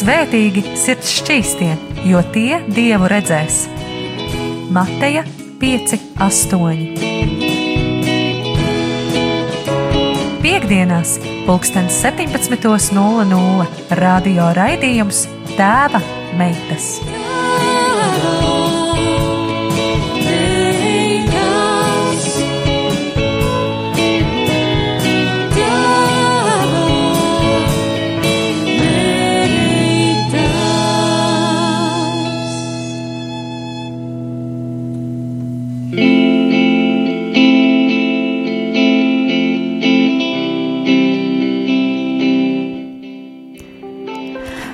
Svētīgi sirds šķīstie, jo tie dievu redzēs. Mateja 5, 8. Piektdienās, pulksten 17.00 radio raidījums Tēva meitas.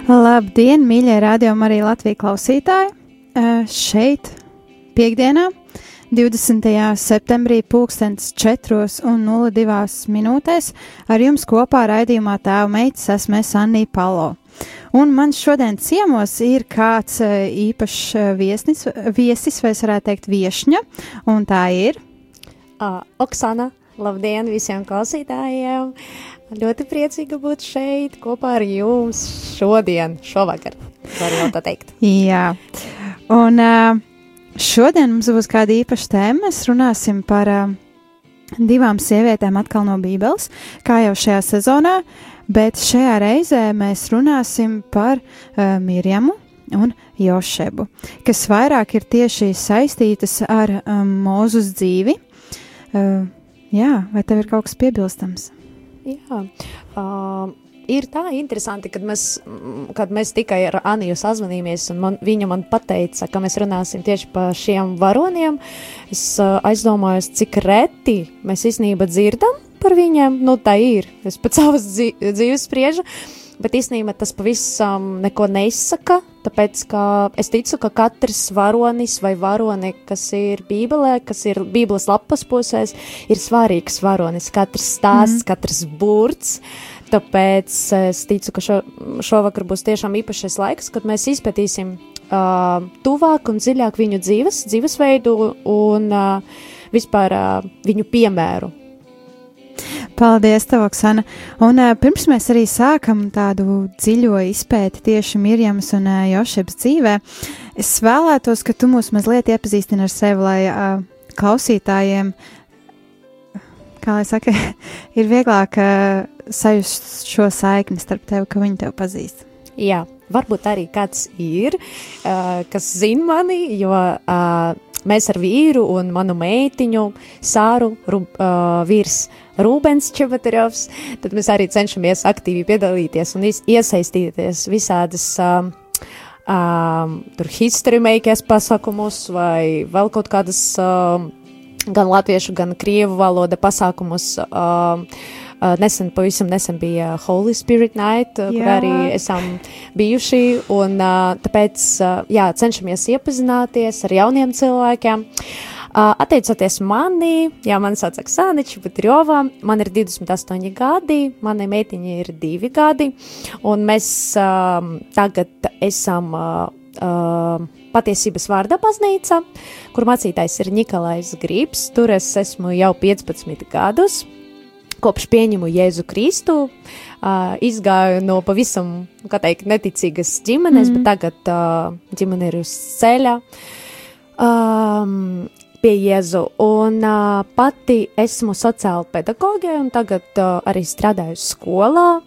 Labdien, mīļie radiokamā arī Latvijas klausītāji! Šeit, piekdienā, 20. septembrī, 4,02 minūtēs, ar jums kopā raidījumā Tēva meitas esmu Anija Palo. Un man šodien ciemos ir kāds īpašs viesnis, viesis, vai es varētu teikt, viešņa, un tā ir uh, Oksana. Labdien visiem klausītājiem! Ļoti priecīga būt šeit kopā ar jums šodien, šovakar. Varu jau tā teikt. Jā, un šodien mums būs kāda īpaša tēma. Mēs runāsim par divām sievietēm atkal no Bībeles, kā jau šajā sezonā, bet šajā reizē mēs runāsim par uh, Mirjamu un Jošebu, kas vairāk ir tieši saistītas ar um, Mūzus dzīvi. Uh, jā, vai tev ir kaut kas piebilstams? Jā, uh, ir tā interesanti, kad mēs, kad mēs tikai ar Aniju sazvanījāmies, un man, viņa man teica, ka mēs runāsim tieši par šiem varoniem. Es uh, aizdomājos, cik reti mēs īstenībā dzirdam par viņiem. Nu, tā ir. Es pēc savas dzīves spriežu. Bet īstenībā tas pavisam neko nesaka, tāpēc es ticu, ka katrs varonis vai varone, kas ir Bībelē, kas ir Bībeles lapas pusēs, ir svarīgs varonis. Katrs stāsts, mm. katrs burts. Tāpēc es ticu, ka šo, šovakar būs tiešām īpašais laiks, kad mēs izpētīsim uh, tuvāk un dziļāk viņu dzīves, dzīvesveidu un uh, vispār uh, viņu piemēru Paldies, tev, Oksana. Un pirms mēs arī sākam tādu dziļo izpēti tieši Mirjams un Jošebas dzīvē, es vēlētos, ka tu mūs mazliet iepazīstini ar sevi, lai uh, klausītājiem, kā lai saka, ir vieglāk uh, sajust šo saikni starp tevi, ka viņi tev pazīst. Jā, varbūt arī kāds ir, uh, kas zina mani, jo uh, mēs ar vīru un manu meitiņu Sāru rub, uh, virs Rūbens Čebaterjovs, tad mēs arī cenšamies aktīvi piedalīties un iesaistīties visādas um, um, tur history makers pasākumus vai vēl kaut kādas um, gan latviešu, gan krievu valoda pasākumus. Um, Uh, nesen, pavisam nesen bija Holy Spirit Night, uh, jā. kur arī esam bijuši, un uh, tāpēc, jā, cenšamies iepazināties ar jauniem cilvēkiem. Atteicoties mani, jā, man sauc Aksāniča Butrjova, man ir 28 gadi, manai meitiņai ir 2 gadi, un mēs uh, tagad esam uh, uh, patiesības vārda baznīca, kur mācītājs ir Nikolais Grības, tur es esmu jau 15 gadus, kopš pieņemu Jēzu Kristu, uh, izgāju no pavisam, kā teikt, neticīgas ģimenes, mm -hmm. bet tagad uh, ģimene ir uz ceļa um, pie Jēzu. Un uh, pati esmu sociāla pedagoģe un tagad uh, arī strādāju skolā.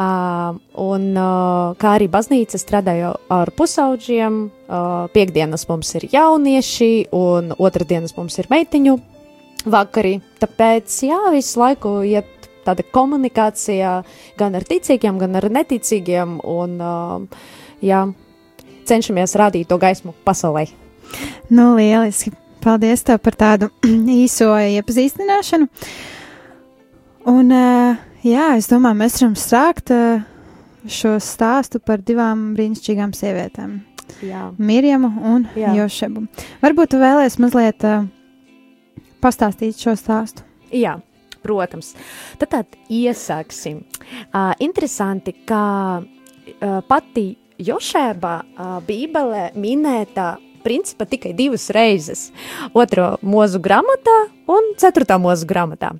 Uh, un uh, kā arī baznīca strādāju ar pusauģiem, uh, piekdienas mums ir jaunieši un otrdienas mums ir meitiņu vakarī. Tāpēc, jā, visu laiku iet tāda komunikācija gan ar ticīgiem, gan ar neticīgiem, un uh, jā, cenšamies rādīt to gaismu pasaulē. Nu, lieliski! Paldies tev par tādu īso iepazīstināšanu. Un, uh, jā, es domāju, mēs varam sākt uh, šo stāstu par divām brīnišķīgām sievietēm. Jā. Mirjamu un. Jošebu. Varbūt tu vēlēsies mazliet uh, pastāstīt šo stāstu? Jā. Protams, tad, tad iesāksim. Uh, interesanti, ka uh, pati Jošēba uh, Bībelē minēta principā tikai divas reizes. Otro mūzu grāmatā un ceturtā mūzu grāmatā.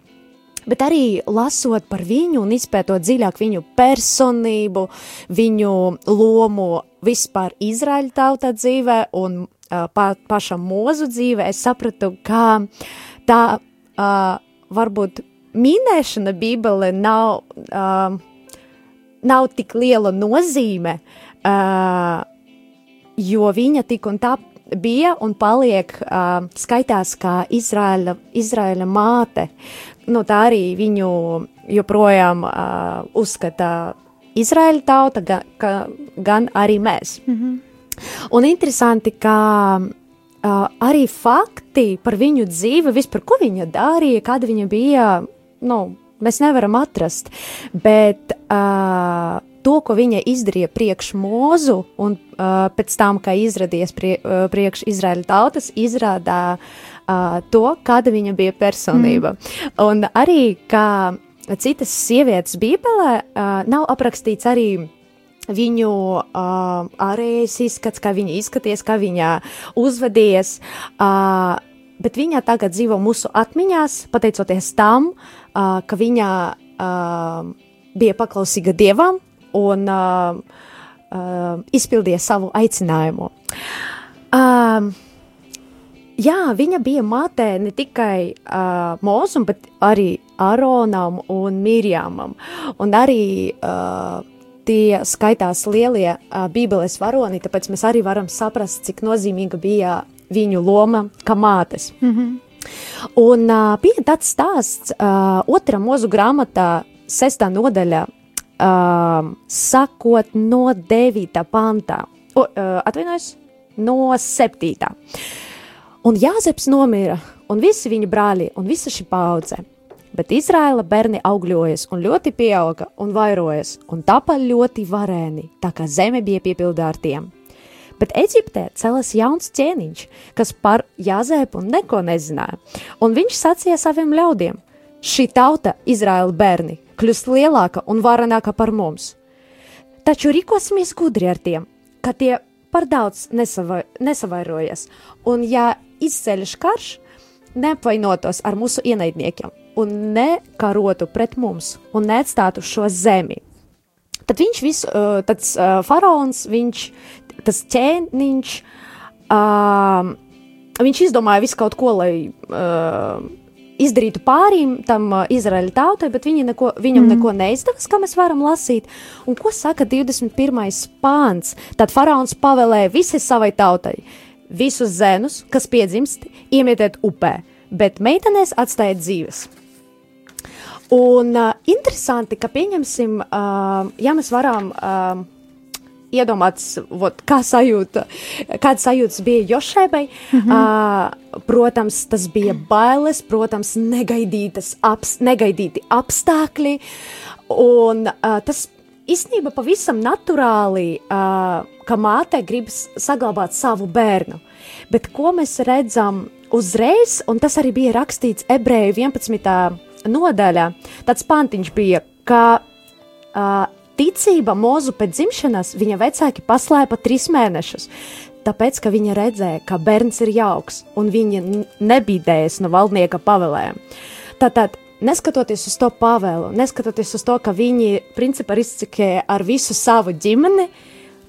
bet arī lasot par viņu un izpētot dziļāk viņu personību, viņu lomu vispār Izraēļa tauta dzīvē un uh, pa, pašam mūzu dzīvē, es sapratu, ka tā uh, varbūt minēšana Bībele nav, uh, nav tik liela nozīme, uh, jo viņa tik un tā bija un paliek uh, skaitās kā Izraēla, Izraēla māte. Nu, tā arī viņu joprojām uh, uzskata Izraēla tauta, gan, ka, gan arī mēs. Mm -hmm. Un interesanti, ka uh, arī fakti par viņu dzīvi, vispār ko viņa darīja, kāda viņa bija, nu, mēs nevaram atrast. Bet uh, to, ko viņa izdarīja priekš mūzu, un uh, pēc tam, kā izrādījās prie, uh, priekš Izraēla tautas, izrādā uh, to, kāda viņa bija personība. Mm. Un arī, kā citas sievietes Bībelē, uh, nav aprakstīts arī viņu uh, ārējais izskats, kā viņa izskaties, kā viņa uzvedies. Uh, bet viņa tagad dzīvo mūsu atmiņās, pateicoties tam, uh, ka viņa uh, bija paklausīga dievam, un uh, uh, izpildīja savu aicinājumu. Uh, jā, viņa bija māte ne tikai uh, Mozum, bet arī Aronam un Mirjamam, un arī uh, tie skaitās lielie uh, Bībeles varoni, tāpēc mēs arī varam saprast, cik nozīmīga bija viņu loma kā mātes. Mm -hmm. Un uh, bija tāds stāsts, uh, otrā mūzu grāmatā, sestā nodaļa, uh, sakot no 9. pantā, o, uh, atvainojos, no 7. Un Jāzeps nomira, un visi viņa brāļi, un visa šī paudze. Bet Izraēla bērni augļojas un ļoti pieauga un vairojas, un tapa ļoti varēni, tā kā zeme bija piepildīta ar tiem. Bet Eģiptē celas jauns ķēniņš, kas par Jāzēpu neko nezināja, un viņš sacīja saviem ļaudiem: Šī tauta, Izraēla bērni, kļūst lielāka un varenāka par mums. Taču rīkosimies gudri ar tiem, ka tie par daudz nesava, nesavairojas, un ja izceļas karš, neapvainotos ar mūsu ienaidniekiem un nekarotu pret mums un neatstātu šo zemi. Tad viņš visu, uh, tad uh, faraons, viņš, tas ķēniņš, uh, viņš izdomāja visu kaut ko, lai uh, izdarītu pārīm tam uh, Izraēļa tautai, bet viņi neko, viņam mm. neko neizdevās, kā mēs varam lasīt. Un ko saka 21. pāns? Tad faraons pavēlēja visai savai tautai, visus zēnus, kas piedzimst, iemietiet upē, bet meitenēs atstājiet dzīves. Un uh, interesanti, ka pieņemsim, uh, ja mēs varam uh, iedomāts, vot, kā sajūta, kāda sajūtas bija Jošēbai. Mm -hmm. uh, protams, tas bija bailes, protams, negaidītas aps, negaidīti apstākļi, un uh, tas īstenībā pavisam naturāli, uh, ka māte grib saglabāt savu bērnu. Bet ko mēs redzam uzreiz, un tas arī bija rakstīts ebreju 11. Nodaļā, tāds pantiņš bija, ka uh, ticība mūzu pēc dzimšanas viņa vecāki paslēpa trīs mēnešus. Tāpēc, ka viņa redzēja, ka bērns ir jauks un viņa nebīdējas no valdnieka pavēlēm. Tātad, neskatoties uz to pavēlu, neskatoties uz to, ka viņi principā izcikēja ar visu savu ģimeni,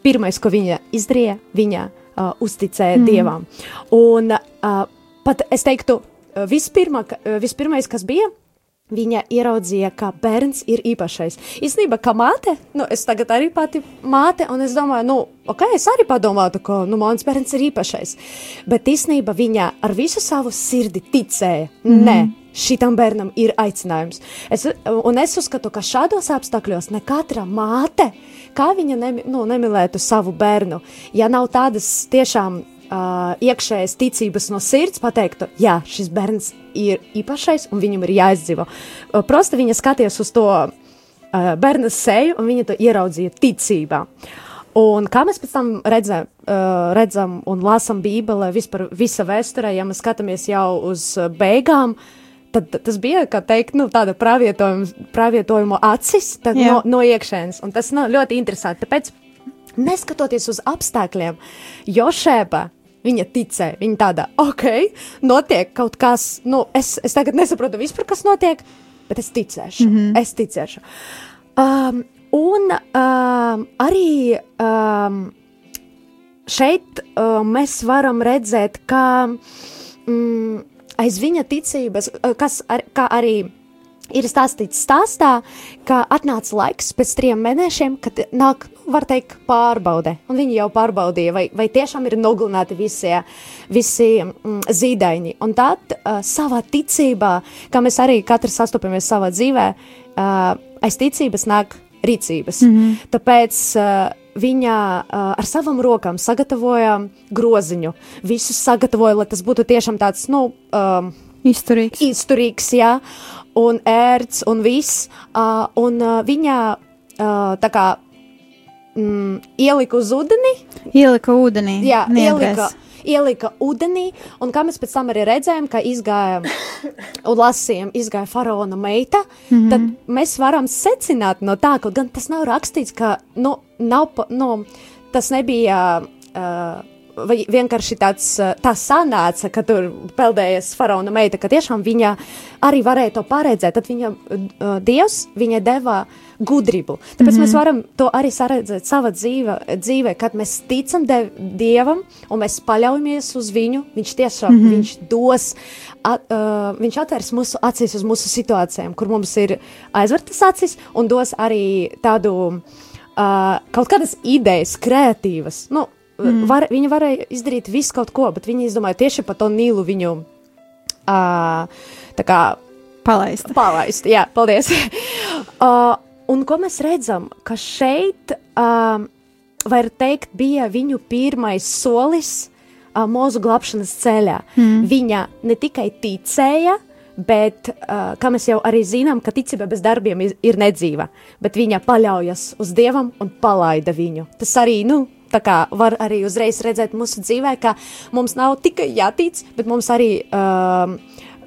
pirmais, ko viņa izdarīja, viņa uh, uzticēja mm. dievam. Un uh, pat es teiktu, vispirmā, vispirmais, kas bija, viņa ieraudzīja, ka bērns ir īpašais. Īstenībā, kā māte, nu, es tagad arī pati māte, un es domāju, nu, ok, es arī padomātu, ka, nu, mans bērns ir īpašais. Bet īstenībā viņa ar visu savu sirdi ticēja, mm nē, šitam bērnam ir aicinājums. Es, un es uzskatu, ka šādos apstākļos ne katra māte, kā viņa nemi, nu, nemilētu savu bērnu, ja nav tādas tiešām uh, iekšējas ticības no sirds pateiktu, jā, šis bērns ir īpašais un viņam ir jāizdzīvo. Uh, prosta viņa skaties uz to uh, bērna seju un viņa to ieraudzīja ticībā. Un kā mēs pēc tam redzam, uh, redzam un lasām Bībelē, vispār visa vēsturē, ja mēs skatāmies jau uz beigām, tad tas bija, teikt, nu, tāda pravietojuma acis no, no iekšēnes. Un tas nu, ļoti interesanti. Tāpēc, neskatoties uz apstākļiem, Jošēba Viņa ticēja, viņa tāda, ok, notiek kaut kas, nu, es, es tagad nesaprotu vispār, kas notiek, bet es ticēšu. Mm -hmm. Es ticēšu. Um, un um, arī um, šeit uh, mēs varam redzēt, ka mm, aiz viņa ticības, kas ar, arī ir stāstīts stāstā, ka atnāca laiks pēc trim mēnešiem, kad nāk, var teikt, pārbaude. Un viņi jau pārbaudīja, vai, vai tiešām ir nogalināti visi, visi mm, zīdaiņi. Un tad uh, savā ticībā, kā mēs arī katrs sastopamies savā dzīvē, uh, aiz ticības nāk rīcības. Mm -hmm. Tāpēc uh, viņa uh, ar savām rokām sagatavoja groziņu. Visu sagatavoja, lai tas būtu tiešām tāds, nu, um, izturīgs. izturīgs, jā, un ērts un viss. Uh, un uh, viņa uh, tā kā mm, ielika uz ūdeni. Ielika ūdenī. Jā, niedrēs. ielika ielika ūdenī, un kā mēs pēc tam arī redzējām, ka izgāja un lasījām, izgāja faraona meita, mm -hmm. tad mēs varam secināt no tā, kaut gan tas nav rakstīts, ka, nu, nav, nu, tas nebija. Uh, vai vienkārši tāds tā sanāca, ka tur peldējas faraona meita, ka tiešām viņa arī varēja to paredzēt. Tad viņa, uh, Dievs viņa deva gudrību. Tāpēc mm -hmm. mēs mhm. varam to arī saredzēt savā dzīve, dzīvē, kad mēs ticam dev, Dievam un mēs paļaujamies uz Viņu. Viņš tiešām mm -hmm. viņš dos, at, uh, viņš atvērs mūsu acīs uz mūsu situācijām, kur mums ir aizvērtas acis un dos arī tādu uh, kaut kādas idejas, kreatīvas. Nu, mm. var, viņi varēja izdarīt visu kaut ko, bet viņi izdomāja tieši par to Nīlu viņu. Uh, tā kā Palaist. Palaist, jā, paldies. uh, Un ko mēs redzam, ka šeit, um, var teikt, bija viņu pirmais solis uh, mūzu glābšanas ceļā. Mm. Viņa ne tikai ticēja, bet, uh, kā mēs jau arī zinām, ka ticība bez darbiem ir, ir nedzīva, bet viņa paļaujas uz Dievam un palaida viņu. Tas arī, nu, tā kā var arī uzreiz redzēt mūsu dzīvē, ka mums nav tikai jātic, bet mums arī uh,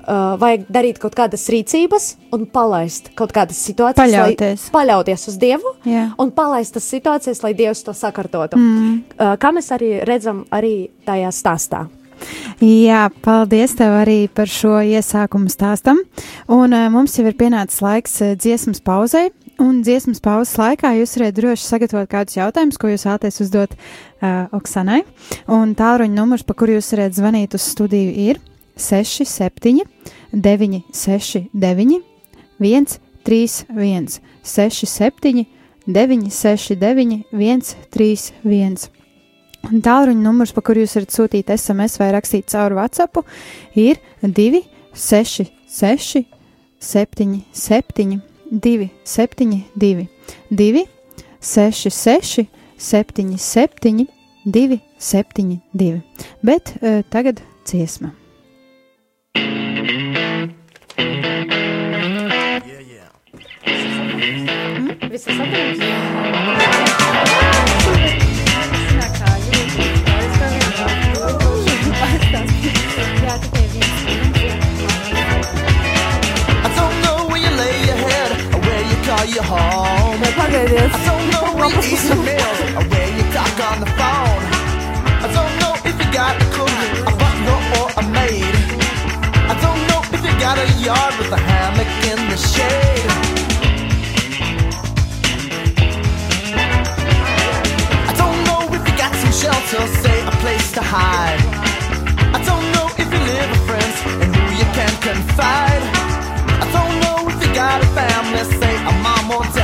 uh, vajag darīt kaut kādas rīcības un palaist kaut kādas situācijas, paļauties, lai, paļauties uz Dievu yeah. un palaist tas situācijas, lai Dievs to sakārtotu. Mm. Uh, kā mēs arī redzam arī tajā stāstā. Jā, paldies tev arī par šo iesākumu stāstam. Un uh, mums jau ir pienācis laiks uh, dziesmas pauzei. Un dziesmas pauzes laikā jūs varat droši sagatavot kādus jautājumus, ko jūs vēlaties uzdot uh, Oksanai. Un tālruņa numurs, pa kuru jūs varat zvanīt uz studiju, ir 6, 7, 9, 6, 9, 1, 3, 1, 6, 7, 9, 6, 9, 1, 3, 1. Un tālruņa numurs, pa kuru jūs varat sūtīt SMS vai rakstīt caur WhatsApp, ir 2, 6, 6, 7, 7, 2, 7, 2, 2, 6, 6, 7, 7, 2, 7, 2. Bet uh, tagad dziesma. Visas atbildības? Your I don't know where you eat meals or where you talk on the phone. I don't know if you got a cook, a butler, or a maid. I don't know if you got a yard with a hammock in the shade. I don't know if you got some shelter, say a place to hide. I don't know if you live with friends and who you can confide. I don't know if you got a family, say a mom or dad.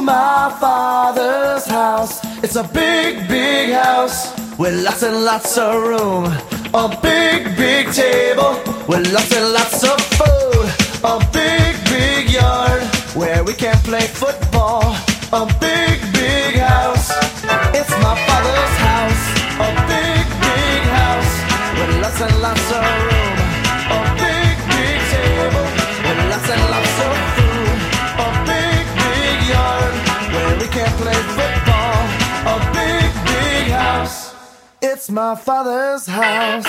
my father's house. It's a big, big house with lots and lots of room. A big, big table with lots and lots of food. A big, big yard where we can play football. A big, big house. It's my father's house. A big, big house with lots and lots of room. It's my father's house.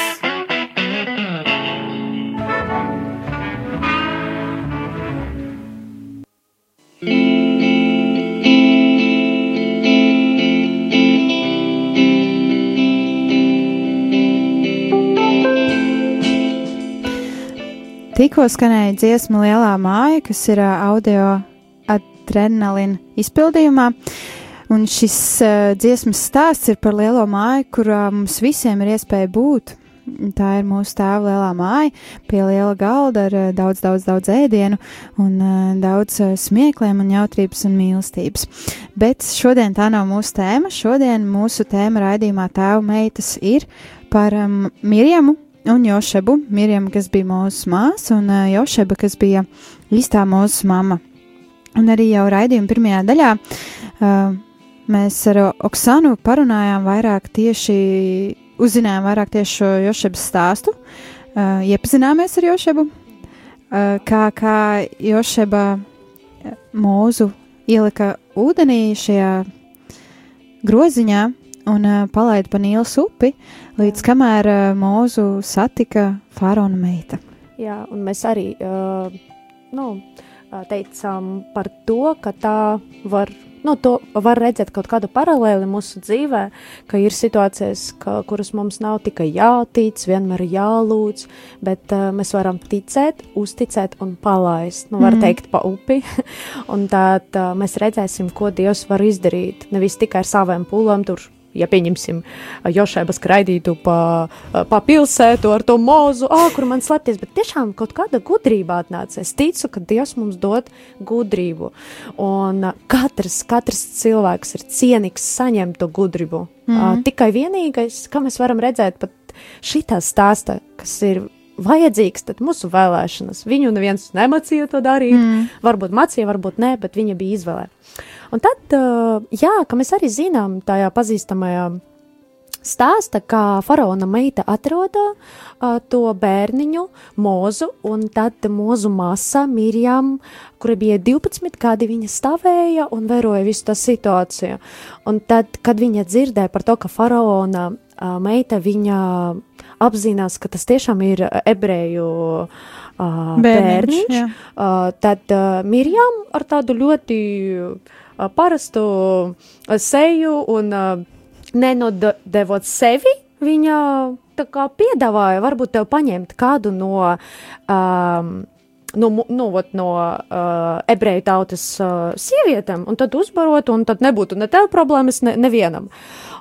Tikko skanēja dziesma Lielā māja, kas ir audio adrenalīna izpildījumā. Un šis uh, dziesmas stāsts ir par lielo māju, kurā mums visiem ir iespēja būt. Tā ir mūsu tēva lielā māja, pie liela galda ar uh, daudz, daudz, daudz ēdienu un uh, daudz smiekliem un jautrības un mīlestības. Bet šodien tā nav mūsu tēma. Šodien mūsu tēma raidījumā tēva meitas ir par um, Mirjamu un Jošebu. Mirjama, kas bija mūsu māsa, un uh, Jošeba, kas bija īstā mūsu mama. Un arī jau raidījuma pirmajā daļā uh, mēs ar Oksanu parunājām vairāk tieši, uzzinājām vairāk tieši šo Jošebas stāstu, uh, iepazināmies ar Jošebu, uh, kā, kā Jošeba mūzu ielika ūdenī šajā groziņā un uh, palaida pa Nīlas upi, līdz kamēr uh, mūzu satika faraona meita. Jā, un mēs arī uh, nu, teicām par to, ka tā var, nu, to var redzēt kaut kādu paralēli mūsu dzīvē, ka ir situācijas, ka, kuras mums nav tikai jātic, vienmēr jālūdz, bet uh, mēs varam ticēt, uzticēt un palaist, nu, var mm. teikt, pa upi, un tad uh, mēs redzēsim, ko Dievs var izdarīt, nevis tikai ar saviem pūlēm tur ja pieņemsim, Jošēba skraidītu pa, pa pilsētu ar to mūzu, ah, kur man slēpties, bet tiešām kaut kāda gudrība atnāca. Es ticu, ka Dievs mums dod gudrību, un katrs, katrs cilvēks ir cienīgs saņemt to gudrību. Mm. Tikai vienīgais, kā mēs varam redzēt, pat šitā stāsta, kas ir vajadzīgs, tad mūsu vēlēšanas. Viņu neviens nemācīja to darīt, mm. varbūt mācīja, varbūt nē, bet viņa bija izvēlē. Un tad, uh, jā, ka mēs arī zinām tajā pazīstamajā stāsta, kā faraona meita atroda uh, to bērniņu, mūzu, un tad mūzu māsa Mirjam, kura bija 12 gadi, viņa stāvēja un vēroja visu tā situāciju. Un tad, kad viņa dzirdēja par to, ka faraona uh, meita viņa apzinās, ka tas tiešām ir ebreju uh, bērniņš, jā. Uh, tad uh, Mirjam ar tādu ļoti uh, parastu seju un nenodevot sevi, viņa tā kā piedāvāja varbūt tev paņemt kādu no, um, no, mu- nu, vot, no uh, ebreju tautas uh, sievietēm, un tad uzbarot, un tad nebūtu ne tev problēmas, ne, nevienam.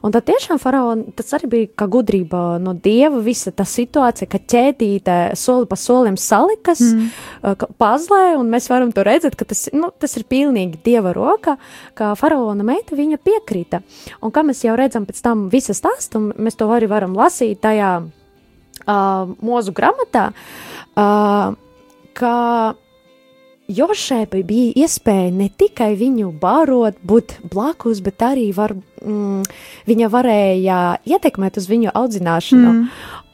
Un tad tiešām faraona, tas arī bija kā gudrība no dieva, visa tā situācija, ka ķēdīte soli pa solim salikas mm. pazlē, un mēs varam to redzēt, ka tas, nu, tas ir pilnīgi dieva roka, ka faraona meita viņa piekrita. Un kā mēs jau redzam pēc tam visa stāstu, mēs to arī varam lasīt tajā uh, mūzu grāmatā, uh, ka Jošēpai bija iespēja ne tikai viņu barot, būt blakus, bet arī var, mm, viņa varēja ietekmēt uz viņu audzināšanu. Mm.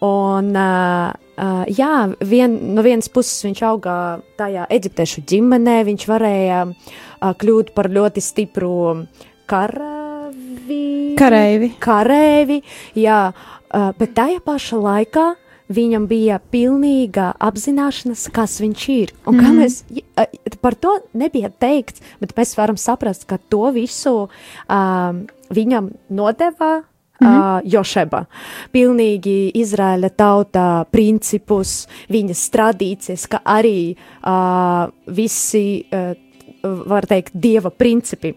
Un, uh, uh, jā, vien, no vienas puses viņš auga tajā eģiptiešu ģimenē, viņš varēja uh, kļūt par ļoti stipru karavi. Kareivi. Kareivi, jā, uh, bet tajā pašā laikā viņam bija pilnīga apzināšanās, kas viņš ir. Un mm -hmm. mēs par to nebija teikts, bet mēs varam saprast, ka to visu um, viņam nodeva. Mm -hmm. uh, Jošeba. Pilnīgi Izraēla tauta principus, viņas tradīcijas, kā arī uh, visi, uh, var teikt, dieva principi.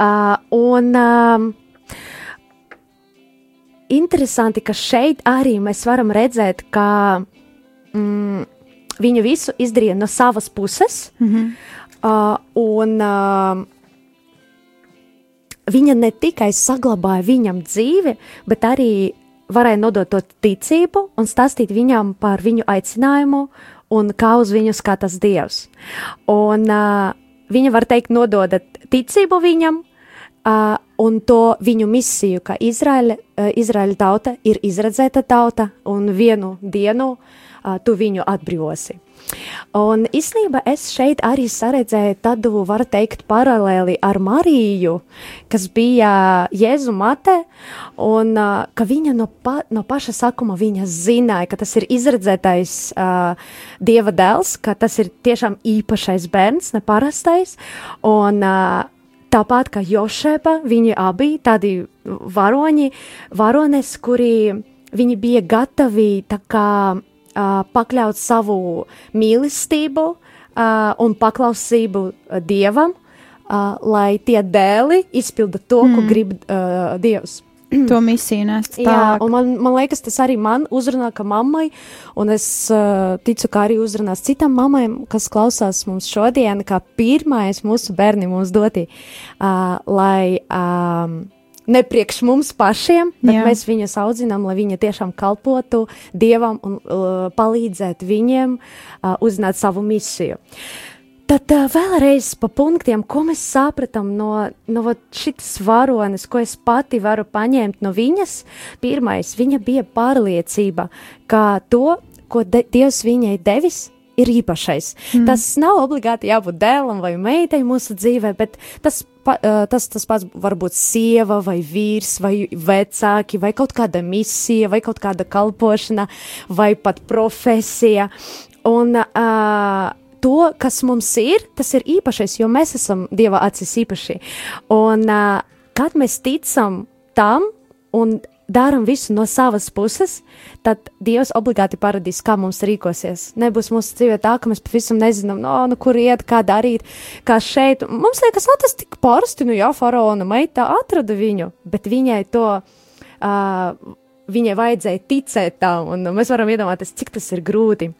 Uh, un um, interesanti, ka šeit arī mēs varam redzēt, ka mm, viņa visu izdarīja no savas puses, mm -hmm. uh, un uh, viņa ne tikai saglabāja viņam dzīvi, bet arī varēja nodot to ticību un stāstīt viņam par viņu aicinājumu un kā uz viņu skatās Dievs. Un uh, viņa, var teikt, nododa ticību viņam, uh, un to viņu misiju, ka Izraēla, uh, Izraēla tauta ir izredzēta tauta, un vienu dienu uh, tu viņu atbrīvosi. Un īstenībā es šeit arī saredzēju tādu, var teikt, paralēli ar Mariju, kas bija Jēzu mate, un uh, ka viņa no, pa, no paša sākuma viņa zināja, ka tas ir izredzētais uh, Dieva dēls, ka tas ir tiešām īpašais bērns, neparastais, un uh, Tāpat kā Jošepa, viņi abi tādi varoņi, varones, kuri viņi bija gatavi tā kā uh, pakļaut savu mīlestību uh, un paklausību Dievam, uh, lai tie dēli izpilda to, mm. ko grib uh, Dievs. to misiju nest tālāk. Jā, un man, man liekas, tas arī man uzrunā, ka mammai, un es uh, ticu, ka arī uzrunās citam mammai, kas klausās mums šodien, kā pirmais mūsu bērni mums doti, uh, lai um, ne priekš mums pašiem, bet Jā. mēs viņus audzinām, lai viņi tiešām kalpotu Dievam un uh, palīdzētu viņiem uh, uzzināt savu misiju. Tad uh, vēlreiz pa punktiem, ko mēs sapratām no, no šīs varones, ko es pati varu paņemt no viņas. Pirmais, viņa bija pārliecība, ka to, ko de Dievs viņai devis, ir īpašais. Mm. Tas nav obligāti jābūt dēlam vai meitai mūsu dzīvē, bet tas, pa, tas, tas pats var būt sieva vai vīrs vai vecāki vai kaut kāda misija vai kaut kāda kalpošana vai pat profesija. Un, uh, to, kas mums ir, tas ir īpašais, jo mēs esam Dieva acis īpaši. Un uh, kad mēs ticam tam un darām visu no savas puses, tad Dievs obligāti paradīs, kā mums rīkosies. Nebūs mūsu dzīvē tā, ka mēs pavisam nezinām, no, nu, kur iet, kā darīt, kā šeit. Mums liekas, no, tas tik parasti, nu jā, faraona meita atrada viņu, bet viņai to. Uh, Viņai vajadzēja ticēt tam, un mēs varam iedomāties, cik tas ir grūti.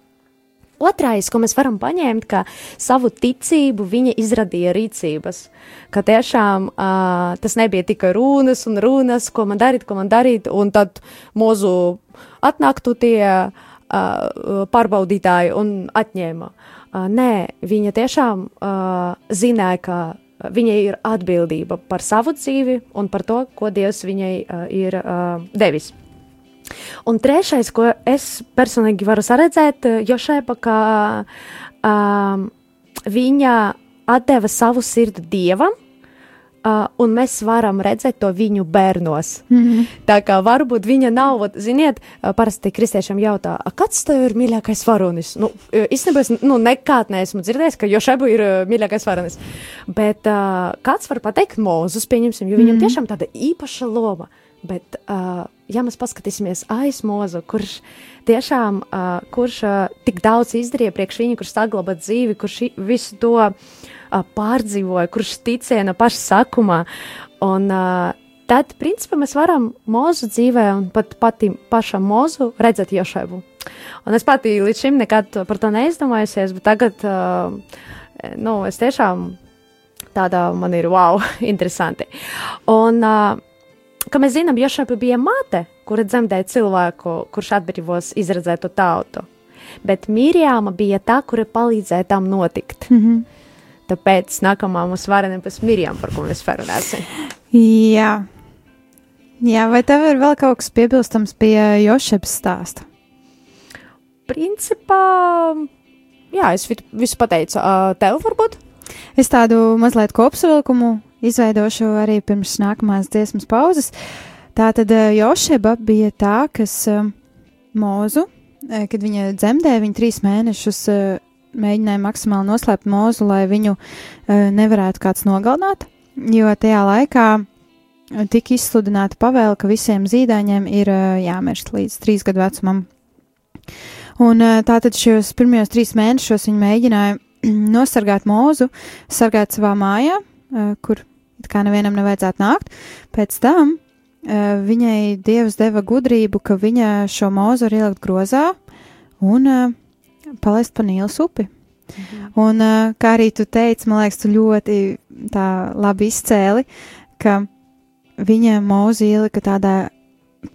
Otrais, ko mēs varam paņemt, ka savu ticību viņa izradīja rīcības. Ka tiešām uh, tas nebija tikai runas un runas, ko man darīt, ko man darīt, un tad mūzu atnāktu tie uh, pārbaudītāji un atņēma. Uh, nē, viņa tiešām uh, zināja, ka viņai ir atbildība par savu dzīvi un par to, ko Dievs viņai uh, ir uh, devis. Un trešais, ko es personīgi varu redzēt, jo šeit kā um, viņa deva savu sirdi dievam. Uh, un mēs varam redzēt to viņu bērnos. Mm -hmm. Tā kā varbūt viņa nav, ziniet, parasti kristiešiem jautā, kāds tev ir mīļākais varonis? Nu, īstenībā es nu, nekad neesmu dzirdējis, ka Jošebu ir mīļākais varonis. Bet uh, kāds var pateikt Mūzus, pieņemsim, jo viņam mm -hmm. tiešām tāda īpaša loma. Bet, uh, ja mēs paskatīsimies aiz mūzu, kurš tiešām, uh, kurš uh, tik daudz izdarīja priekš viņa, kurš saglabā dzīvi, kurš visu to uh, pārdzīvoja, kurš ticēja no paša sākumā. Un, uh, tad, principā, mēs varam mūzu dzīvē un pat pati pašam mūzu redzēt Jošebu. Un es pati līdz šim nekad par to neizdomājusies, bet tagad, uh, nu, es tiešām tādā man ir wow, interesanti. Un, uh, ka mēs zinām, Jošapa bija māte, kura dzemdēja cilvēku, kurš atbrīvos izredzētu tautu. Bet Mīrjāma bija tā, kura palīdzēja tam notikt. Mm -hmm. Tāpēc nākamā mums varene būs Mirjam, par ko mēs parunāsim. Jā. Jā, vai tev ir vēl kaut kas piebilstams pie Jošepas stāsta? Principā, jā, es visu pateicu. Tev varbūt? Es tādu mazliet kopsavilkumu izveidošu arī pirms nākamās dziesmas pauzes. Tātad eh, Jošeba bija tā, kas uh, mūzu, uh, kad viņa dzemdēja, viņa trīs mēnešus mēģināja maksimāli noslēpt mūzu, lai viņu nevarētu kāds nogalināt, jo tajā laikā tika izsludināta pavēle, ka visiem zīdaiņiem ir jāmirst līdz trīs gadu vecumam. Un tātad šos pirmos trīs mēnešos viņa mēģināja nosargāt mūzu, sargāt savā mājā, kur kā nevienam nevajadzētu nākt. Pēc tam uh, viņai Dievs deva gudrību, ka viņa šo mūzu var ielikt grozā un uh, palaist pa Nīlas upi. Un, uh, kā arī tu teici, man liekas, tu ļoti tā labi izcēli, ka viņa mūzi ielika tādā,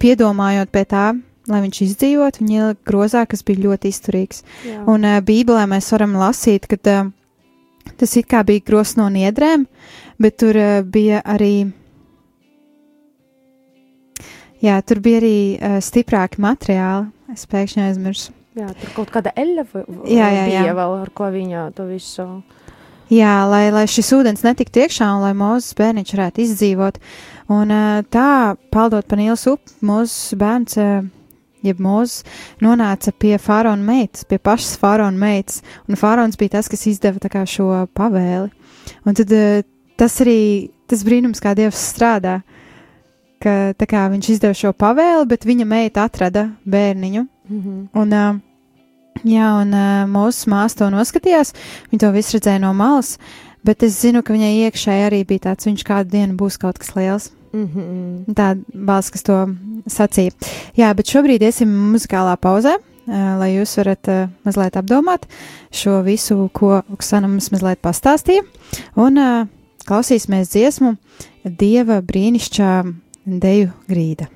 piedomājot pie tā, lai viņš izdzīvot, viņa ielika grozā, kas bija ļoti izturīgs. Jā. Un uh, Bībelē mēs varam lasīt, ka uh, tas it kā bija grozs no niedrēm, bet tur uh, bija arī. Jā, tur bija arī uh, stiprāki materiāli. Es pēkšņi aizmirsu. jā, tur kaut kāda eļļa Jā, jā, jā. bija vēl, ar ko viņa to visu. Jā, lai, lai šis ūdens netiktu iekšā un lai mūzes bērniņš varētu izdzīvot. Un uh, tā, paldot pa Nīlas upi, mūsu bērns, uh, jeb mūzes, nonāca pie faraona meitas, pie pašas faraona meitas. Un faraons bija tas, kas izdeva tā kā šo pavēli. Un tad uh, tas arī, tas brīnums, kā Dievs strādā, ka tā kā viņš izdeva šo pavēli, bet viņa meita atrada bērniņu. Mhm. Un, uh, jā, un uh, mūsu māsa to noskatījās, viņa to visu redzēja no malas, bet es zinu, ka viņai iekšēji arī bija tāds, viņš kādu dienu būs kaut kas liels. Mhm. Tā balss, kas to sacīja. Jā, bet šobrīd iesim muzikālā pauzē, lai jūs varat uh, mazliet apdomāt šo visu, ko Oksana mums mazliet pastāstīja. Un uh, klausīsimies dziesmu Dieva brīnišķā deju grīda.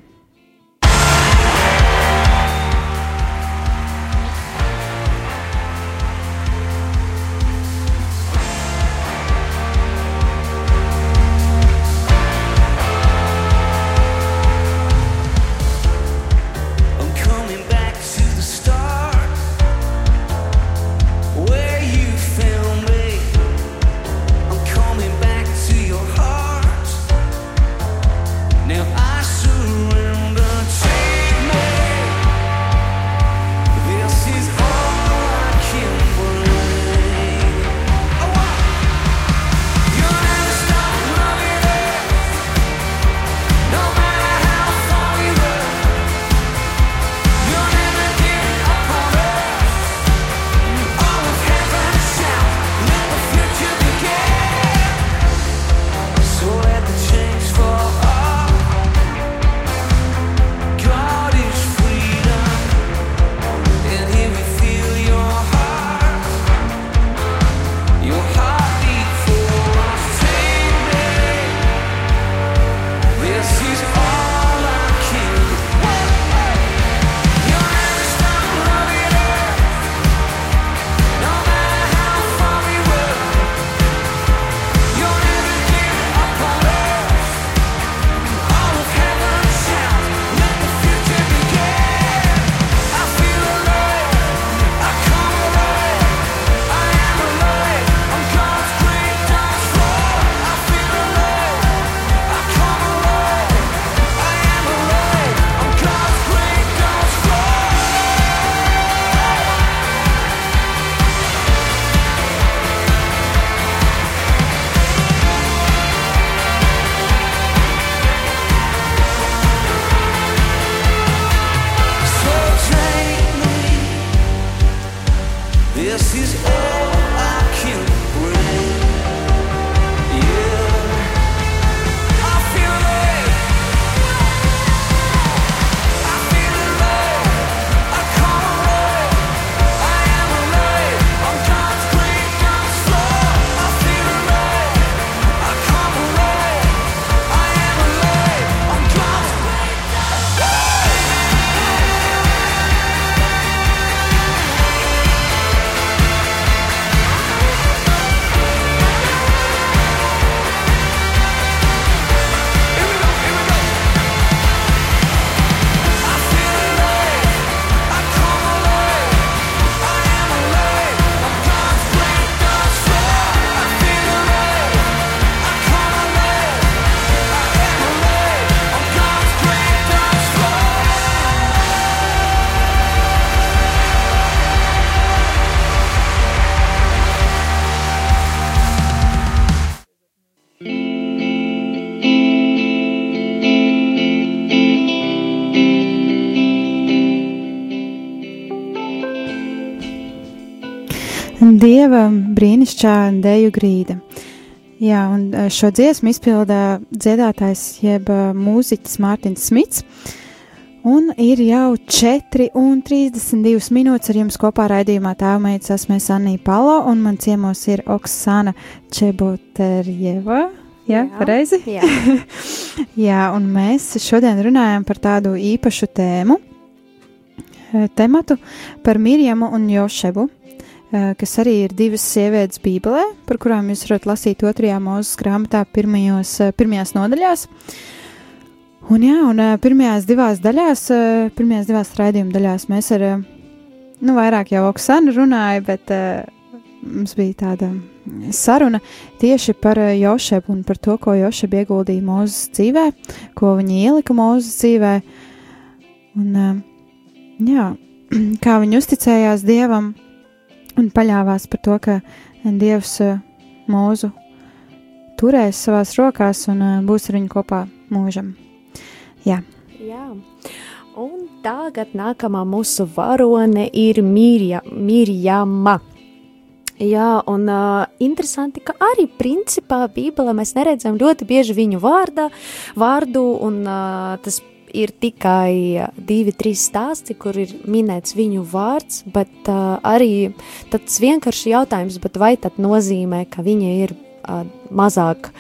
Dieva brīnišķīgā deju grīda. Jā, un eh, šo dziesmu izpilda dziedātājs jeb eh, mūziķis Mārtiņš Smits. Un ir jau 4 un 32 minūtes ar jums kopā raidījumā Tēvmeitas esmu es Anī Palo, un man ciemos ir Oksana Čeboterjeva. Jā, Jā. pareizi? Jā. Jā, un mēs šodien runājam par tādu īpašu tēmu, eh, tematu par Mirjamu un Jošebu, kas arī ir divas sievietes Bībelē, par kurām jūs varat lasīt otrajā mūzes grāmatā pirmajos, eh, pirmajās nodaļās. Un jā, un eh, pirmajās divās daļās, eh, pirmajās divās raidījuma daļās mēs ar, eh, nu, vairāk jau Oksana runāja, bet mums bija tāda saruna tieši par eh, Jošebu un par to, ko Jošeba ieguldīja mūzes dzīvē, ko viņa ielika mūzes dzīvē. Un, eh, jā, kā viņa uzticējās Dievam un paļāvās par to, ka Dievs eh, mūzu turēs savās rokās un eh, būs ar viņu kopā mūžam. Jā, Jā. Un tagad nākamā mūsu varone ir Mirja, Mirjama. Jā, un uh, interesanti, ka arī principā Bībelē mēs neredzam ļoti bieži viņu vārdā, vārdu, un uh, tas ir tikai uh, divi, trīs stāsti, kur ir minēts viņu vārds, bet uh, arī tāds vienkārši jautājums, vai tad nozīmē, ka viņa ir uh, mazāk,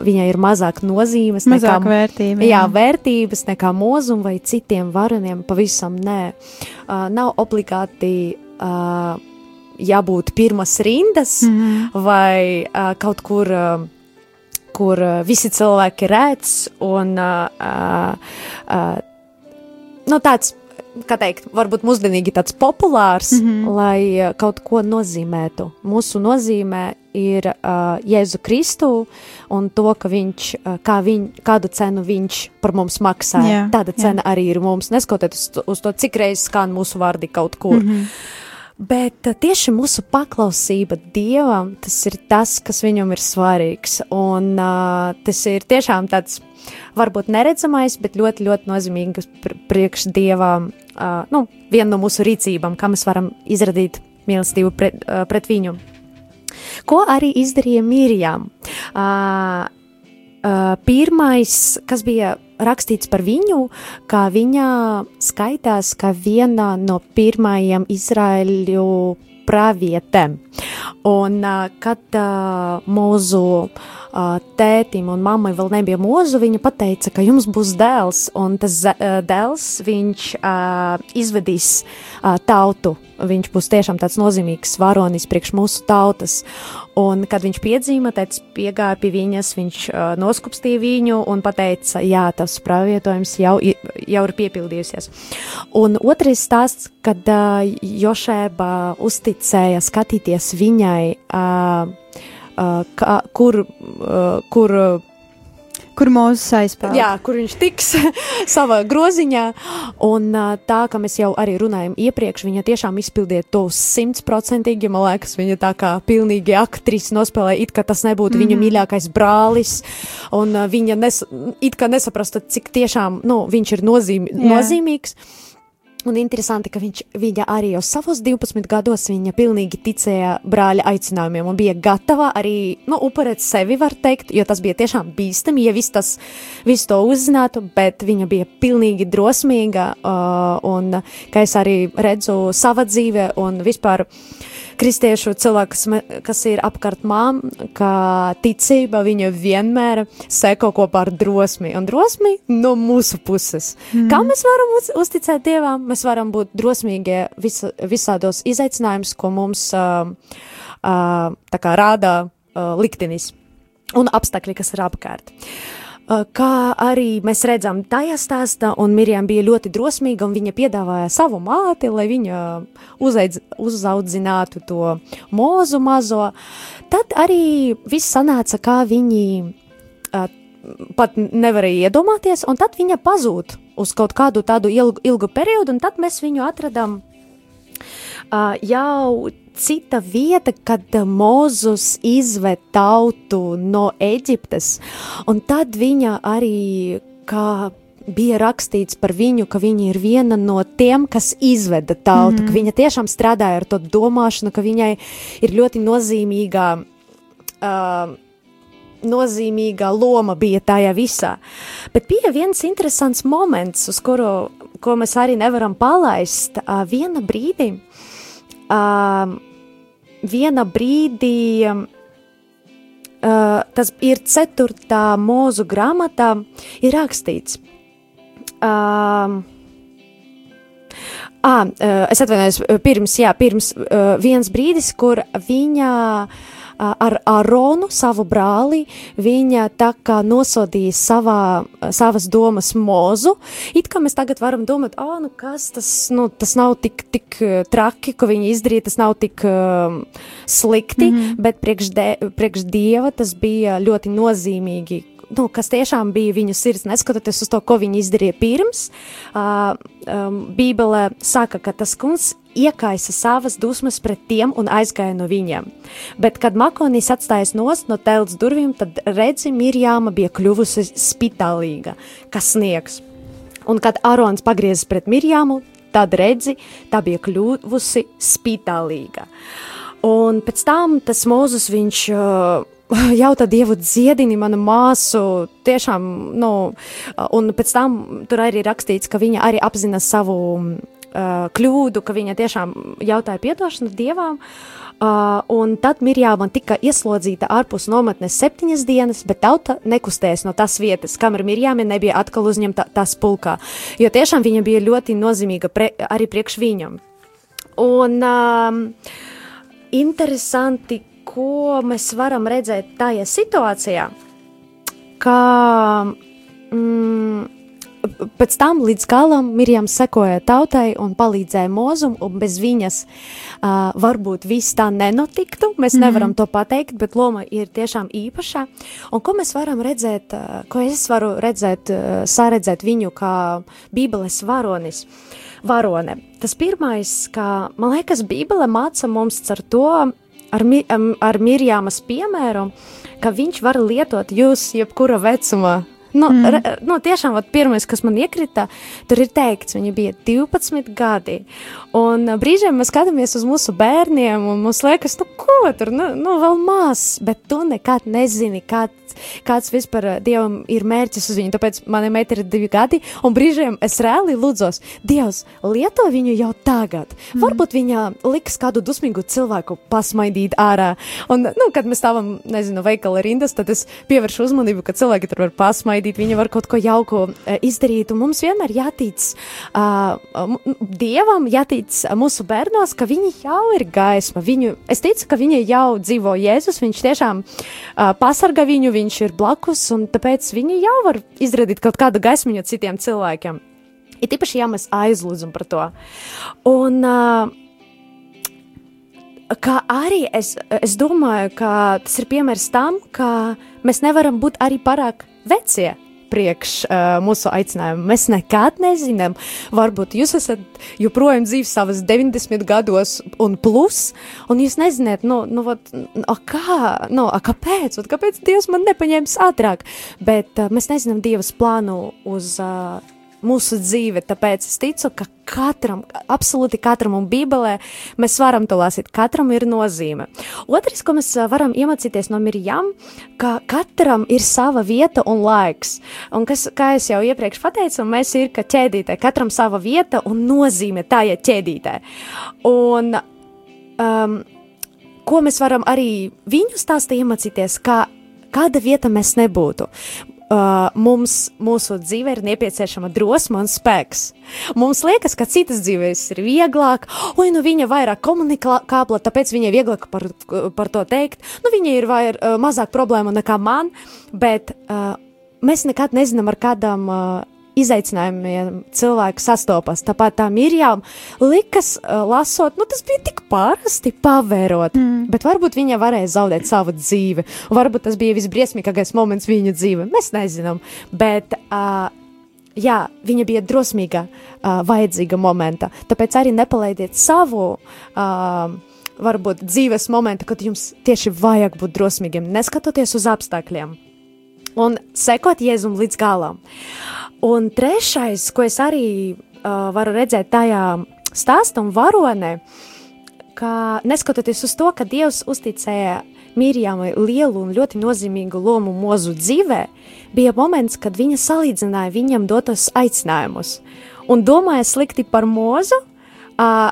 viņai ir mazāk nozīmes mazāk nekā vērtība. Jā, vērtības nekā mūzum vai citiem varoniem pavisam nē. Uh, nav obligāti uh, jābūt pirmas rindas mm. -hmm. vai uh, kaut kur, uh, kur uh, visi cilvēki redz un uh, uh, nu, tāds. Kā teikt, varbūt mūsdienīgi tāds populārs, mm -hmm. lai kaut ko nozīmētu. Mūsu nozīmē ir uh, Jēzu Kristu un to, ka viņš, uh, kā viņ, kādu cenu viņš par mums maksāja. Jā, Tāda jā. cena arī ir mums, neskatoties uz to- uz to, cik reizes skan mūsu vārdi kaut kur. Mm -hmm. Bet uh, tieši mūsu paklausība Dievam, tas ir tas, kas viņam ir svarīgs. Un uh, tas ir tiešām tāds, varbūt neredzamais, bet ļoti, ļoti nozīmīgs pr priekš Dievam, uh, nu, viena no mūsu rīcībām, kā mēs varam izrādīt mīlestību pret, uh, pret viņu. Ko arī izdarīja Mirjam? Uh, uh, pirmais, kas bija rakstīts par viņu, ka viņa skaitās kā viena no pirmajiem Izraēļu pravietēm. Un, kad mūsu uh, tētim un mammai vēl nebija mūzu, viņa pateica, ka jums būs dēls, un tas dēls viņš izvedīs tautu. Viņš būs tiešām tāds nozīmīgs varonis priekš mūsu tautas. Un, kad viņš piedzima, tēvs piegāja pie viņas, viņš uh, noskupstīja viņu un pateica, jā, tas pravietojums jau, jau ir piepildījusies. Un otrais stāsts, kad uh, Jošēba uzticēja skatīties viņai, uh, kā, kur, kur Kur mūzes aizpildīt? Jā, kur viņš tiks savā groziņā. Un tā, kā mēs jau arī runājam iepriekš, viņa tiešām izpildīja to simtprocentīgi. Man liekas, viņa tā kā pilnīgi aktrise nospēlēja, it kā tas nebūtu mm -hmm. viņa mīļākais brālis. Un viņa nes, it kā nesaprasta, cik tiešām nu, viņš ir nozīm, Jā. nozīmīgs. Un interesanti, ka viņš, viņa arī jau savos 12 gados viņa pilnīgi ticēja brāļa aicinājumiem un bija gatava arī nu, upurēt sevi, var teikt, jo tas bija tiešām bīstami, ja viss tas visu to uzzinātu, bet viņa bija pilnīgi drosmīga uh, un, kā es arī redzu sava dzīve un vispār kristiešu cilvēku, kas, kas ir apkārt mām, ka ticība viņa vienmēr seko kopā ar drosmi un drosmi no mūsu puses. Mm. Kā mēs varam uz, uzticēt Dievam? Mēs varam būt drosmīgi vis, visādos izaicinājumus, ko mums uh, uh, rāda uh, liktenis un apstākļi, kas ir apkārt. Uh, Kā arī mēs redzam, tajā stāstā, un Mirjam bija ļoti drosmīga, un viņa piedāvāja savu māti, lai viņa uzaidz, uzaudzinātu to mūzu mazo. Tad arī viss sanāca, kā viņi uh, pat nevarēja iedomāties, un tad viņa pazūd uz kaut kādu tādu ilgu, ilgu periodu, un tad mēs viņu atradām uh, jau cita vieta, kad uh, Mozus izved tautu no Eģiptes, un tad viņa arī kā bija rakstīts par viņu, ka viņa ir viena no tiem, kas izveda tautu, mm -hmm. ka viņa tiešām strādāja ar to domāšanu, ka viņai ir ļoti nozīmīga. Uh, nozīmīga loma bija tajā visā. Bet bija viens interesants moments, uz kuru, ko mēs arī nevaram palaist, uh, viena brīdī, uh, viena brīdī, uh, tas ir 4. mūzu grāmatā, ir rakstīts. Um, À, es atvainojos, pirms, jā, pirms uh, viens brīdis, kur viņa uh, ar Aronu, savu brāli, viņa tā kā nosodīja savā, savas domas mozu. It kā mēs tagad varam domāt, ah, nu kas tas, nu, tas nav tik, tik uh, traki, ko viņi izdarīja, tas nav tik uh, slikti, mm -hmm. bet priekš, de, priekš dieva tas bija ļoti nozīmīgi nu, kas tiešām bija viņu sirds, neskatoties uz to, ko viņi izdarīja pirms. Uh, um, Bībele saka, ka tas kungs iekaisa savas dusmas pret tiem un aizgāja no viņiem. Bet, kad Makonijas atstājas nost no telts durvīm, tad redzi, Mirjāma bija kļuvusi spitālīga, kas sniegs. Un, kad Arons pagriezās pret Mirjāmu, tad redzi, tā bija kļuvusi spitālīga. Un pēc tam tas mūzus viņš uh, jautā Dievu dziedini manu māsu, tiešām, nu, un pēc tam tur arī rakstīts, ka viņa arī apzina savu uh, kļūdu, ka viņa tiešām jautāja piedošanu Dievam. Uh, un tad Mirjāma tika ieslodzīta ārpus nometnes septiņas dienas, bet tauta nekustējas no tās vietas, kamēr Mirjāma nebija atkal uzņemta tās pulkā, jo tiešām viņa bija ļoti nozīmīga pre, arī priekš viņam. Un um, interesanti, ko mēs varam redzēt tajā situācijā, ka mm, pēc tam līdz galam Mirjams sekoja tautai un palīdzēja mūzum, un bez viņas uh, varbūt viss tā nenotiktu. Mēs mm -hmm. nevaram to pateikt, bet loma ir tiešām īpaša. Un ko mēs varam redzēt, uh, ko es varu redzēt, uh, saredzēt viņu kā bībeles varonis. Varone. Tas pirmais, ka man liekas, Bībele māca mums ar to, ar, mi, ar Mirjāmas piemēru, ka viņš var lietot jūs jebkura vecumā. Nu, mm. re, nu, tiešām, vat, pirmais, kas man iekrita, tur ir teikts, viņa bija 12 gadi. Un brīžiem mēs skatāmies uz mūsu bērniem, un mums liekas, nu, ko tur, nu, nu vēl maz, bet tu nekad nezini, kāds, kāds vispār Dievam ir mērķis uz viņu. Tāpēc manai meitai ir divi gadi, un brīžiem es reāli lūdzos, Dievs, lieto viņu jau tagad. Mm. Varbūt viņa liks kādu dusmīgu cilvēku pasmaidīt ārā. Un, nu, kad mēs stāvam, nezinu, veikala rindas, tad es pievēršu uzmanību, ka cilvēki tur var pasmaidīt, viņi var kaut ko jauku uh, izdarīt, un mums vienmēr jātic uh, Dievam, jātic mūsu bērnos, ka viņi jau ir gaisma. Viņu, es ticu, ka viņi jau dzīvo Jēzus, viņš tiešām uh, pasarga viņu, viņš ir blakus, un tāpēc viņi jau var izradīt kaut kādu gaismiņu citiem cilvēkiem. Ir īpaši, ja mēs aizlūdzam par to. Un, kā arī es, es domāju, ka tas ir piemērs tam, ka mēs nevaram būt arī pārāk vecie priekš uh, mūsu aicinājumu. Mēs nekad nezinām, varbūt jūs esat joprojām dzīves savas 90 gados un plus, un jūs nezināt, nu, nu, vat, a kā, nu, a kāpēc, vat, kāpēc Dievs man nepaņēmis ātrāk, bet uh, mēs nezinām Dievas plānu uz uh, mūsu dzīve. Tāpēc es ticu, ka katram, absolūti katram un Bībelē mēs varam to lasīt. Katram ir nozīme. Otrs, ko mēs varam iemācīties no Mirjam, ka katram ir sava vieta un laiks. Un kas, kā es jau iepriekš pateicu, mēs ir ka ķēdītē, katram sava vieta un nozīme tajā ķēdītē. Un, um, ko mēs varam arī viņu stāstā iemācīties, kā kāda vieta mēs nebūtu uh, mums, mūsu dzīvē ir nepieciešama drosme un spēks. Mums liekas, ka citas dzīvēs ir vieglāk, oi, nu viņa vairāk komunikābla, tāpēc viņai vieglāk par, par to teikt. Nu, viņa ir vair, uh, mazāk problēma nekā man, bet uh, mēs nekad nezinām, ar kādām uh, izaicinājumiem cilvēki sastopas. Tāpat tā Mirjām likas, uh, lasot, nu tas bija tik parasti pavērot, mm. bet varbūt viņa varēja zaudēt savu dzīvi. Varbūt tas bija visbriesmīgākais moments viņa dzīve. Mēs nezinām, bet. Uh, Jā, viņa bija drosmīga, uh, vajadzīga momenta. Tāpēc arī nepalaidiet savu uh, varbūt dzīves momentu, kad jums tieši vajag būt drosmīgiem, neskatoties uz apstākļiem un sekot Jēzum līdz galam. Un trešais, ko es arī uh, varu redzēt tajā stāstā un varonē, ka neskatoties uz to, ka Dievs uzticēja Mīrijamai lielu un ļoti nozīmīgu lomu mūzu dzīvē, bija moments, kad viņa salīdzināja viņam dotos aicinājumus. un domāja slikti par mūzu, uh,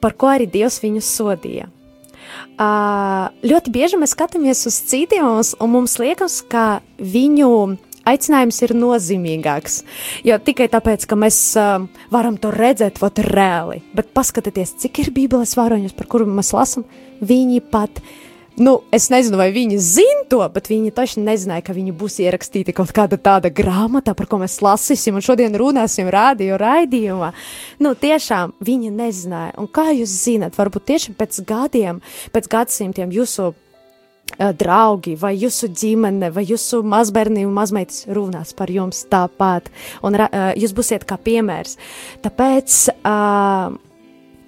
par ko arī Dievs viņus sodīja. Uh, ļoti bieži mēs skatāmies uz citiem, un mums liekas, ka viņu aicinājums ir nozīmīgāks. Jo tikai tāpēc, ka mēs uh, varam to redzēt, vot reāli. Bet paskatieties, cik ir Bībeles varoņus, par kuriem mēs lasām, viņi pat. Nu, es nezinu, vai viņi zina to, bet viņi taču nezināja, ka viņi būs ierakstīti kaut kāda tāda grāmatā, par ko mēs lasīsim, un šodien runāsim radio raidījumā. Nu, tiešām viņi nezināja. Un kā jūs zinat, varbūt tieši pēc gadiem, pēc gadsimtiem jūsu draugi, vai jūsu ģimene, vai jūsu mazbērni un mazmeitas runās par jums tāpat, un uh, jūs būsiet kā piemērs. Tāpēc uh,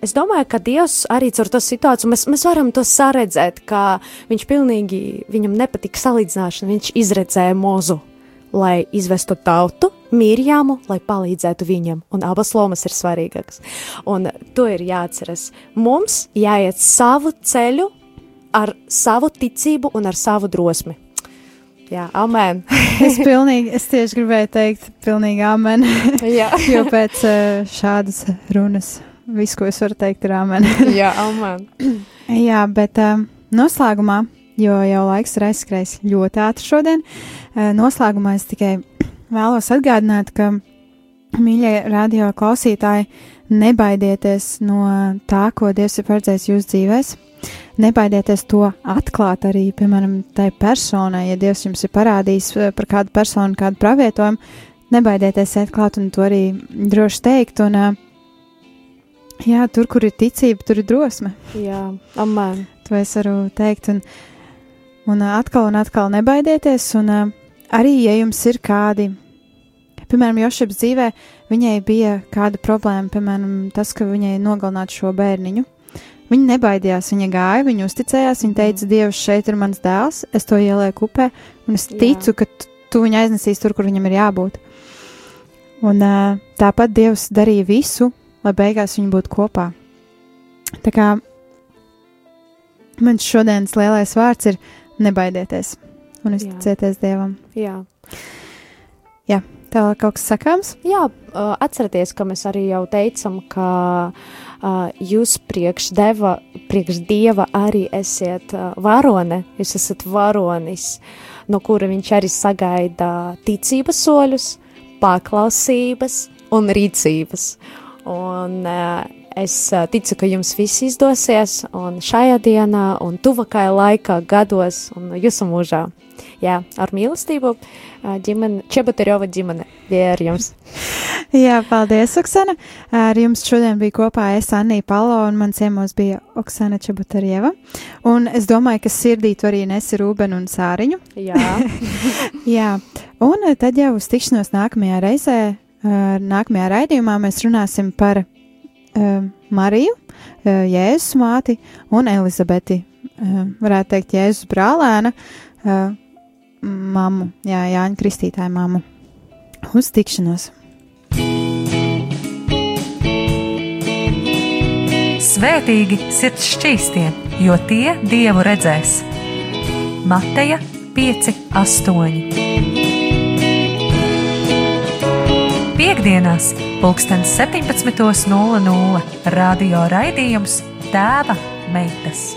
es domāju, ka Dievs arī caur to situāciju mēs, mēs varam to saredzēt, ka viņš pilnīgi viņam nepatika salīdzināšana, viņš izredzēja mozu. Lai izvestu tautu, mīrjāmu, lai palīdzētu viņam, un abas lomas ir svarīgākas. Un to ir jāatceras. Mums jāiet savu ceļu, ar savu ticību un ar savu drosmi. Jā, amen. Es pilnīgi, es tieši gribēju teikt, pilnīgi amen. Jā, jo pēc eh, šādas runas viss, ko es varu teikt, ir amen. Jā amen. Jā, bet uh, noslēgumā, jo jau laiks ir aizskrējis ļoti ātri šodien, uh, noslēgumā es tikai vēlos atgādināt, ka, mīļie radio klausītāji, nebaidieties no tā, ko Dievs ir paredzējis jūsu dzīvēs. Nebaidieties to atklāt arī, piemēram, tai personai, ja Dievs jums ir parādījis eh, par kādu personu, kādu pravietojumu. Nebaidieties iet klāt un to arī droši teikt. Un, uh, jā, tur, kur ir ticība, tur ir drosme. Jā, amen. To es varu teikt. Un, un ā, atkal un atkal nebaidieties. Un arī, ja jums ir kādi, piemēram, Jošeps dzīvē, viņai bija kāda problēma, piemēram, tas, ka viņai nogalinātu šo bērniņu. Viņa nebaidījās, viņa gāja, viņa uzticējās, viņa teica, Dievs, šeit ir mans dēls, es to ielieku upē, un es Jā. ticu, ka tu, viņu aiznesīsi tur, kur viņam ir jābūt. Un tāpat Dievs darīja visu, lai beigās viņi būtu kopā. Tā kā Mans šodienas lielais vārds ir nebaidieties un uzticieties Dievam. Jā. Tev kaut kas sakāms? Jā, atcerieties, ka mēs arī jau teicām, ka uh, jūs priekš, deva, priekš dieva arī esat uh, varone, jūs esat varonis, no kura viņš arī sagaida ticības soļus, paklausības un rīcības. Un uh, es ticu, ka jums viss izdosies, un šajā dienā, un tuvākajā laikā, gados, un jūsu mūžā. Jā, ar mīlestību, ģimene, Čebaterjova ģimene, vie ar jums. Jā, paldies, Oksana. Ar jums šodien bija kopā es, Anija Palo, un man ciemos bija Oksana Čebutarjeva. Un es domāju, ka sirdī tu arī nesi Rūbenu un Sāriņu. Jā, Jā, un tad jau uz tikšanos nākamajā reizē, nākamajā raidījumā mēs runāsim par Mariju, uh, Jēzus māti un Elizabeti. Uh, varētu teikt, Jēzus brālēna, mammu, jā, Jāņa Kristītāja mammu. Uz tikšanos! Svētīgi sirds šķīstie, jo tie dievu redzēs. Mateja 5, Piektdienās, pulksten 17.00 radio raidījums Tēva meitas.